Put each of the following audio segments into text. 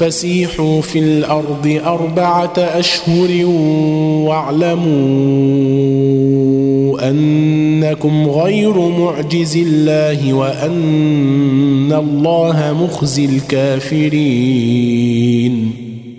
فسيحوا في الأرض أربعة أشهر واعلموا أنكم غير معجز الله وأن الله مخزي الكافرين.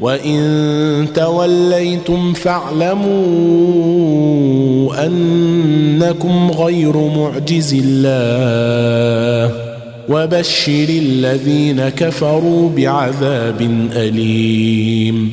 وإن توليتم فاعلموا أنكم غير معجز الله وبشر الذين كفروا بعذاب أليم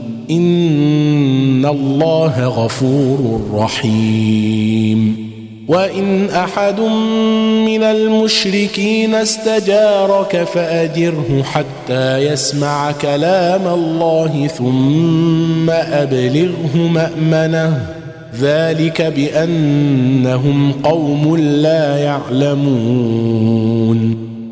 إن الله غفور رحيم. وإن أحد من المشركين استجارك فأجره حتى يسمع كلام الله ثم أبلغه مأمنه. ذلك بأنهم قوم لا يعلمون.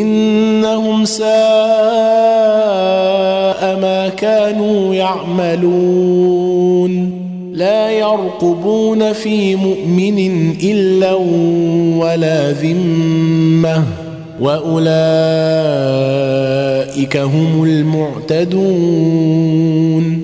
إنهم ساء ما كانوا يعملون. لا يرقبون في مؤمن إلا ولا ذمة. وأولئك هم المعتدون.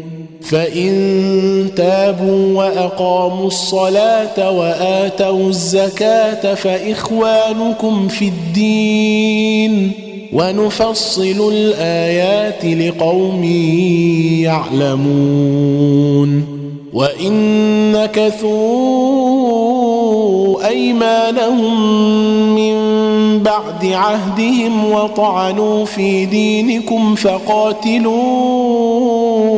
فإن تابوا وأقاموا الصلاة وآتوا الزكاة فإخوانكم في الدين ونفصل الآيات لقوم يعلمون وإن نكثوا أيمانهم من بعد عهدهم وطعنوا في دينكم فقاتلوا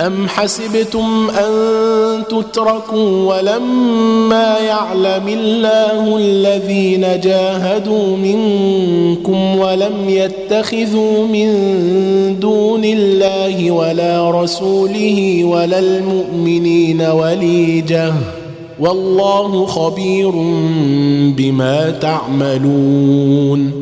أم حسبتم أن تتركوا ولما يعلم الله الذين جاهدوا منكم ولم يتخذوا من دون الله ولا رسوله ولا المؤمنين وليجة والله خبير بما تعملون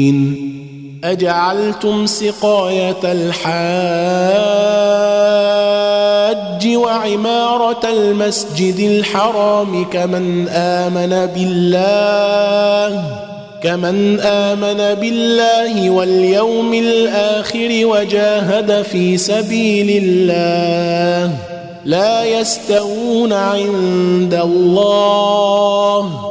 أجعلتم سقاية الحاج وعمارة المسجد الحرام كمن آمن بالله كمن آمن بالله واليوم الآخر وجاهد في سبيل الله لا يستوون عند الله.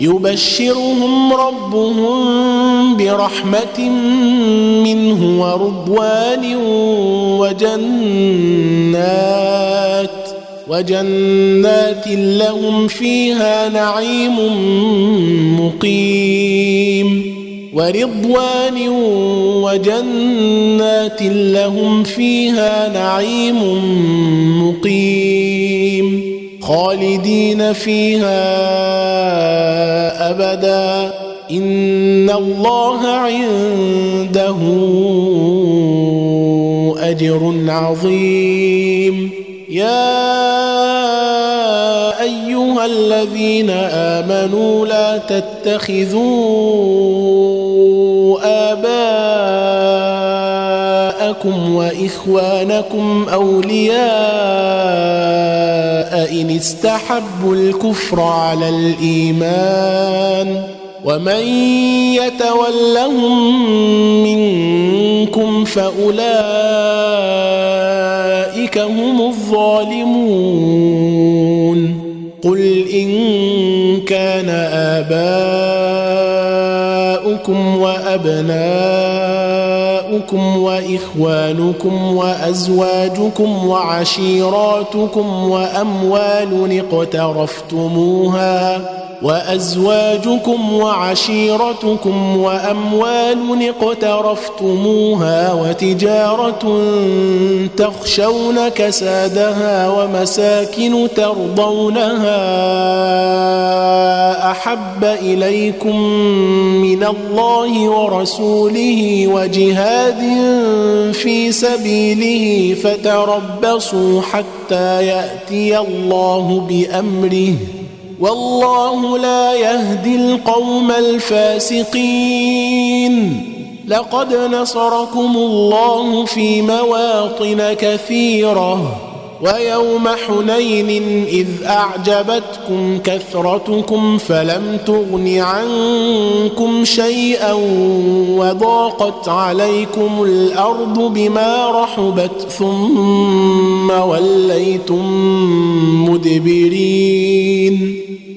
يبشرهم ربهم برحمة منه ورضوان وجنات وجنات لهم فيها نعيم مقيم. ورضوان وجنات لهم فيها نعيم مقيم. خالدين فيها أبدا. إن الله عنده أجر عظيم. يا أيها الذين آمنوا لا تتخذوا آباءكم وإخوانكم أولياء إن استحبوا الكفر على الإيمان ومن يتولهم منكم فأولئك هم الظالمون قل إن كان آباؤكم وابناؤكم وإخوانكم وأزواجكم وعشيراتكم وأموال اقترفتموها وأزواجكم وعشيرتكم وأموال اقترفتموها وتجارة تخشون كسادها ومساكن ترضونها أحب إليكم من الله ورسوله وجهاد في سبيله فتربصوا حتى يأتي الله بأمره والله لا يهدي القوم الفاسقين. لقد نصركم الله في مواطن كثيرة ويوم حنين إذ أعجبتكم كثرتكم فلم تغن عنكم شيئا وضاقت عليكم الأرض بما رحبت ثم وليتم مدبرين.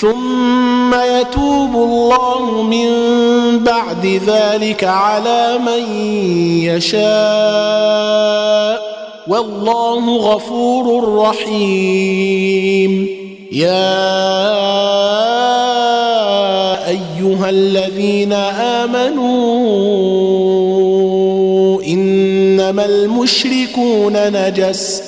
ثم يتوب الله من بعد ذلك على من يشاء. والله غفور رحيم. يا أيها الذين آمنوا إنما المشركون نجس.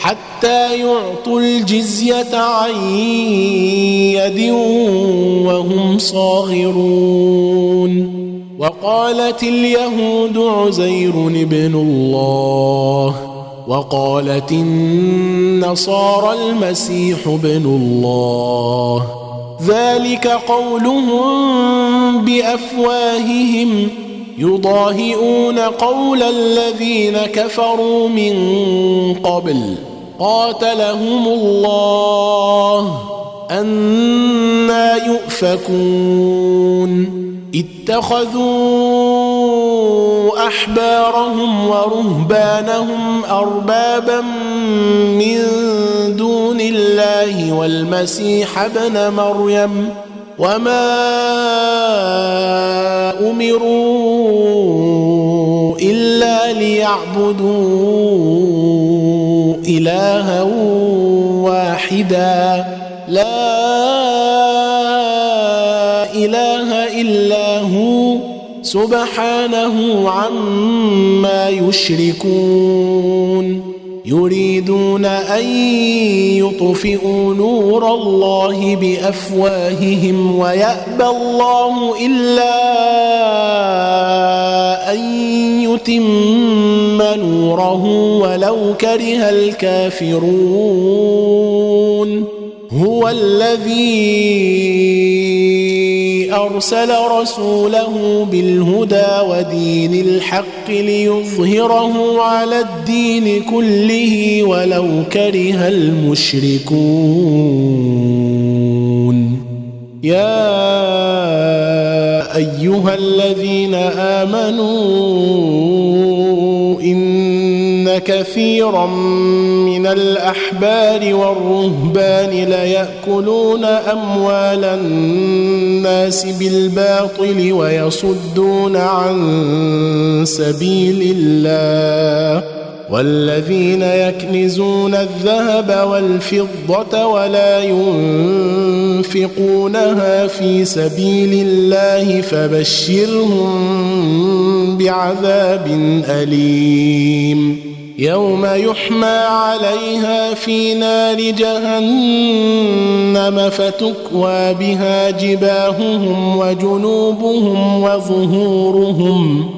حتى يعطوا الجزية عن يد وهم صاغرون. وقالت اليهود عزير ابن الله. وقالت النصارى المسيح ابن الله. ذلك قولهم بأفواههم. يضاهئون قول الذين كفروا من قبل. قاتلهم الله أنا يؤفكون. اتخذوا أحبارهم ورهبانهم أربابا من دون الله والمسيح ابن مريم وما أمروا إلا ليعبدوا إلها واحدا. لا إله إلا هو. سبحانه عما يشركون. يريدون أن يطفئوا نور الله بأفواههم ويأبى الله إلا أن يتم نوره ولو كره الكافرون هو الذي ارسل رسوله بالهدى ودين الحق ليظهره على الدين كله ولو كره المشركون يا أيها الذين آمنوا إن كثيرا من الأحبار والرهبان ليأكلون أموال الناس بالباطل ويصدون عن سبيل الله والذين يكنزون الذهب والفضة ولا ينفقونها في سبيل الله فبشرهم بعذاب أليم. يوم يحمى عليها في نار جهنم فتكوى بها جباههم وجنوبهم وظهورهم.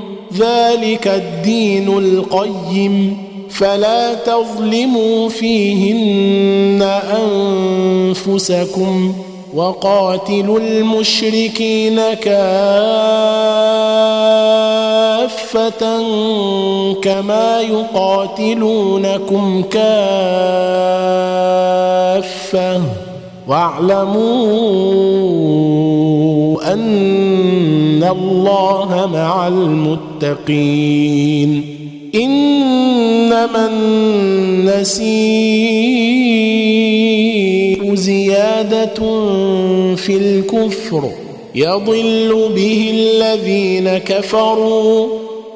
ذلك الدين القيم فلا تظلموا فيهن أنفسكم ۖ وقاتلوا المشركين كافة كما يقاتلونكم كافة واعلموا أن الله مع المتقين. إنما النسيء زيادة في الكفر. يضل به الذين كفروا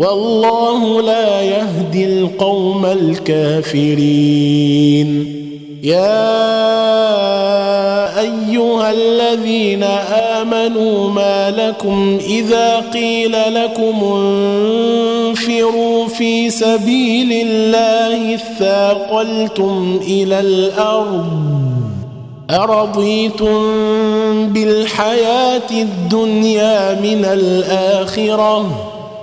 والله لا يهدي القوم الكافرين. يا أيها الذين آمنوا ما لكم إذا قيل لكم انفروا في سبيل الله اثاقلتم إلى الأرض أرضيتم بالحياة الدنيا من الآخرة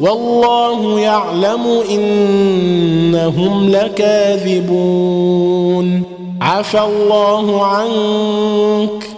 والله يعلم إنهم لكاذبون. عفى الله عنك.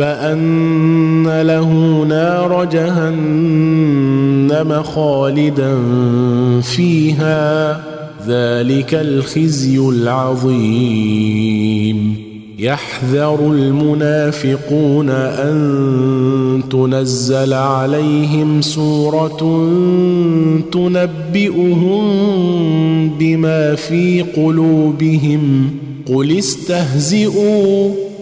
فأن له نار جهنم خالدا فيها ذلك الخزي العظيم. يحذر المنافقون أن تنزل عليهم سورة تنبئهم بما في قلوبهم. قل استهزئوا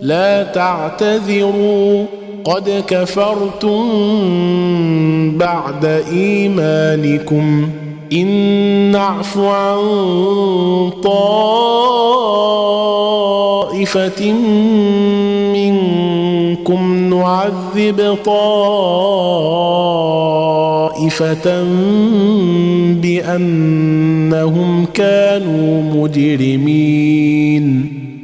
لا تعتذروا قد كفرتم بعد إيمانكم. إن نعف عن طائفة منكم نعذب طائفة بأنهم كانوا مجرمين.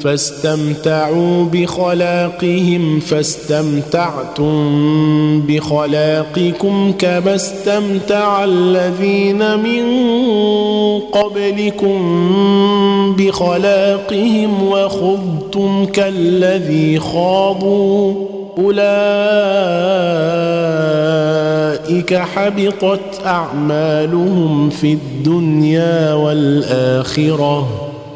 فاستمتعوا بخلاقهم فاستمتعتم بخلاقكم كما استمتع الذين من قبلكم بخلاقهم وخضتم كالذي خاضوا. أولئك حبطت أعمالهم في الدنيا والآخرة.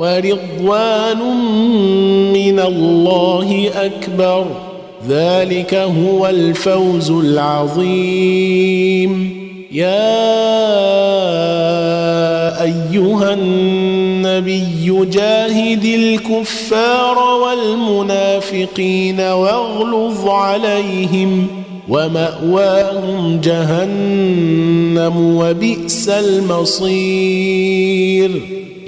ورضوان من الله أكبر. ذلك هو الفوز العظيم. يا أيها النبي جاهد الكفار والمنافقين واغلظ عليهم ومأواهم جهنم وبئس المصير.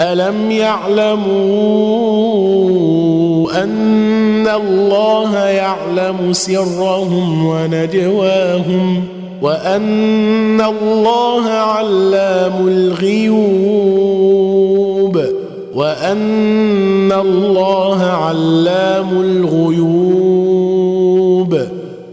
ألم يعلموا أن الله يعلم سرهم ونجواهم وأن الله علام الغيوب وأن الله علام الغيوب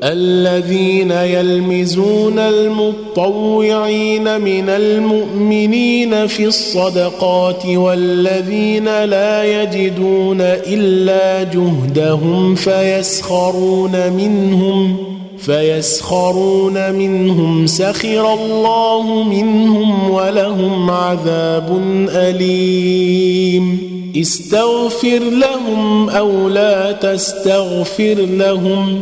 الذين يلمزون المطوعين من المؤمنين في الصدقات والذين لا يجدون إلا جهدهم فيسخرون منهم فيسخرون منهم سخر الله منهم ولهم عذاب أليم. استغفر لهم أو لا تستغفر لهم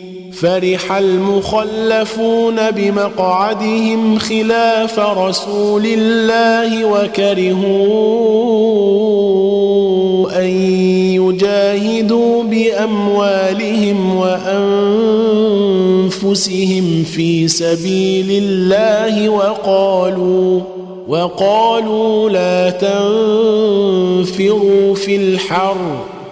فرح المخلفون بمقعدهم خلاف رسول الله وكرهوا أن يجاهدوا بأموالهم وأنفسهم في سبيل الله وقالوا وقالوا لا تنفروا في الحر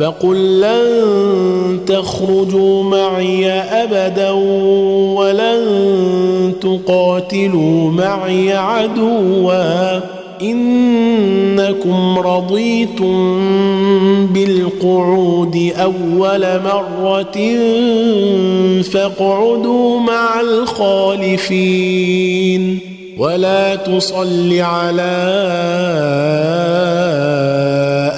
فقل لن تخرجوا معي أبدا ولن تقاتلوا معي عدوا. إنكم رضيتم بالقعود أول مرة فاقعدوا مع الخالفين. ولا تصل على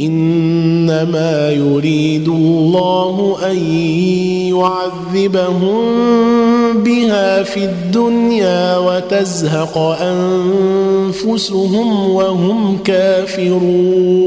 إنما يريد الله أن يعذبهم بها في الدنيا وتزهق أنفسهم وهم كافرون.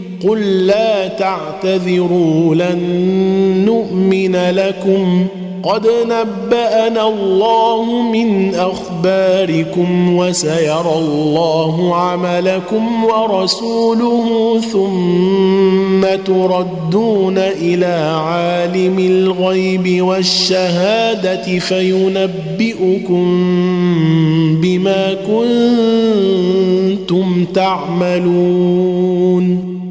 قل لا تعتذروا لن نؤمن لكم. قد نبأنا الله من أخباركم وسيرى الله عملكم ورسوله ثم تردون إلى عالم الغيب والشهادة فينبئكم بما كنتم تعملون.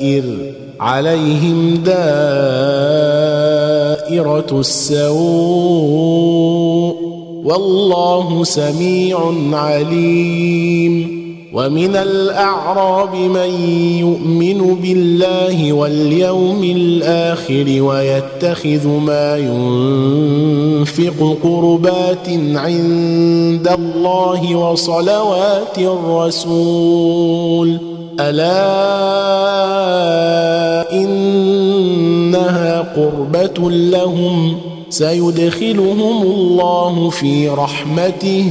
الدوائر عليهم دائرة السوء والله سميع عليم ومن الأعراب من يؤمن بالله واليوم الآخر ويتخذ ما ينفق قربات عند الله وصلوات الرسول ألا إنها قربة لهم سيدخلهم الله في رحمته.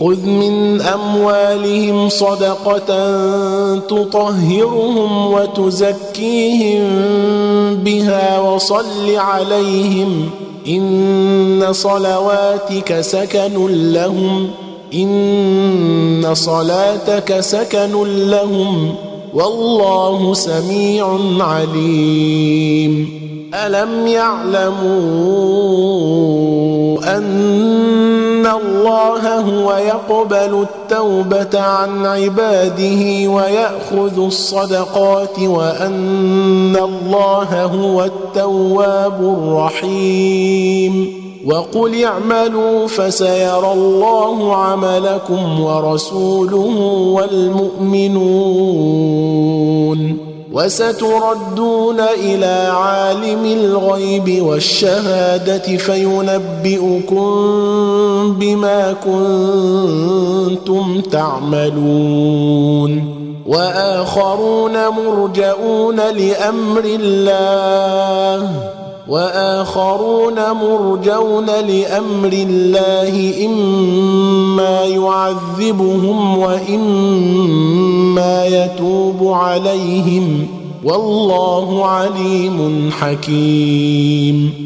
خذ من اموالهم صدقه تطهرهم وتزكيهم بها وصل عليهم ان صلواتك سكن لهم ان صلاتك سكن لهم والله سميع عليم ألم يعلموا أن الله هو يقبل التوبة عن عباده ويأخذ الصدقات وأن الله هو التواب الرحيم وقل اعملوا فسيرى الله عملكم ورسوله والمؤمنون وستردون إلى عالم الغيب والشهادة فينبئكم بما كنتم تعملون. وآخرون مرجئون لأمر الله. وآخرون مرجون لأمر الله إما يعذبهم وإما يتوب عليهم. والله عليم حكيم.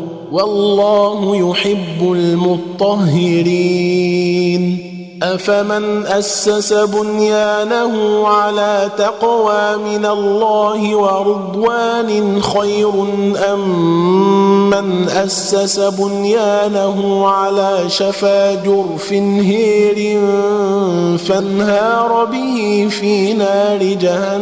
والله يحب المطهرين. أفمن أسس بنيانه على تقوى من الله ورضوان خير أم من أسس بنيانه على شفا جرف هير فانهار به في نار جهنم.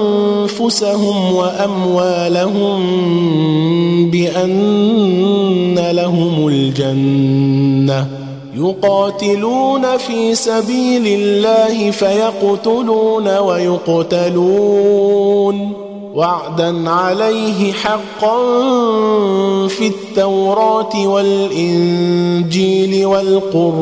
أنفسهم وأموالهم بأن لهم الجنة. يقاتلون في سبيل الله فيقتلون ويقتلون. وعدا عليه حقا في التوراة والإنجيل والقرآن.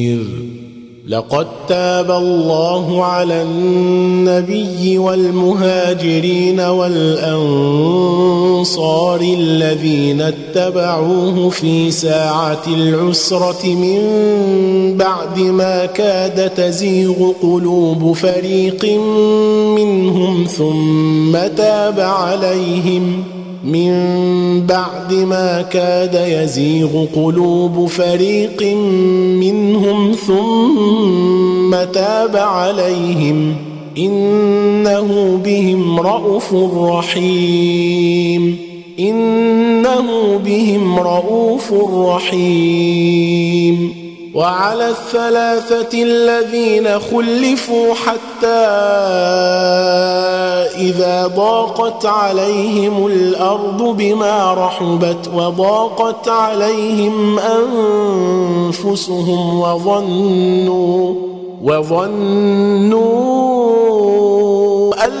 لقد تاب الله على النبي والمهاجرين والأنصار الذين اتبعوه في ساعة العسرة من بعد ما كاد تزيغ قلوب فريق منهم ثم تاب عليهم من بعد ما كاد يزيغ قلوب فريق منهم ثم تاب عليهم إنه بهم رءوف رحيم. إنه بهم رءوف رحيم. وعلى الثلاثة الذين خلفوا حتى إذا ضاقت عليهم الأرض بما رحبت وضاقت عليهم أنفسهم وظنوا وظنوا أن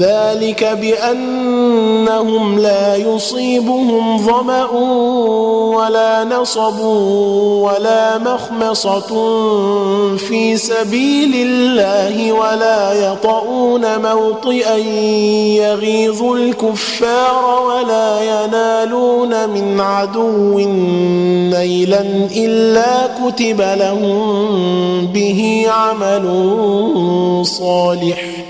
ذلك بأنهم لا يصيبهم ظمأ ولا نصب ولا مخمصة في سبيل الله ولا يطؤون موطئا يغيظ الكفار ولا ينالون من عدو نيلا إلا كتب لهم به عمل صالح.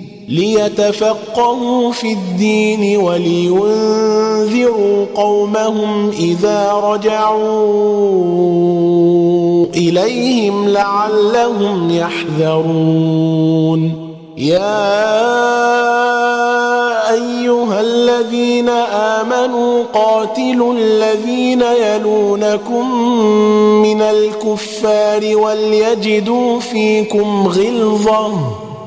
ليتفقهوا في الدين ولينذروا قومهم إذا رجعوا إليهم لعلهم يحذرون. يا أيها الذين آمنوا قاتلوا الذين يلونكم من الكفار وليجدوا فيكم غلظة.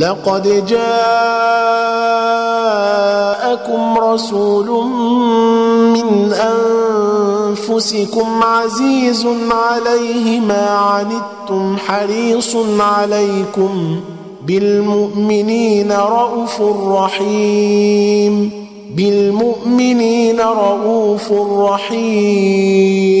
لقد جاءكم رسول من أنفسكم عزيز عليه ما عنتم حريص عليكم بالمؤمنين رءوف رحيم بالمؤمنين رؤوف رحيم.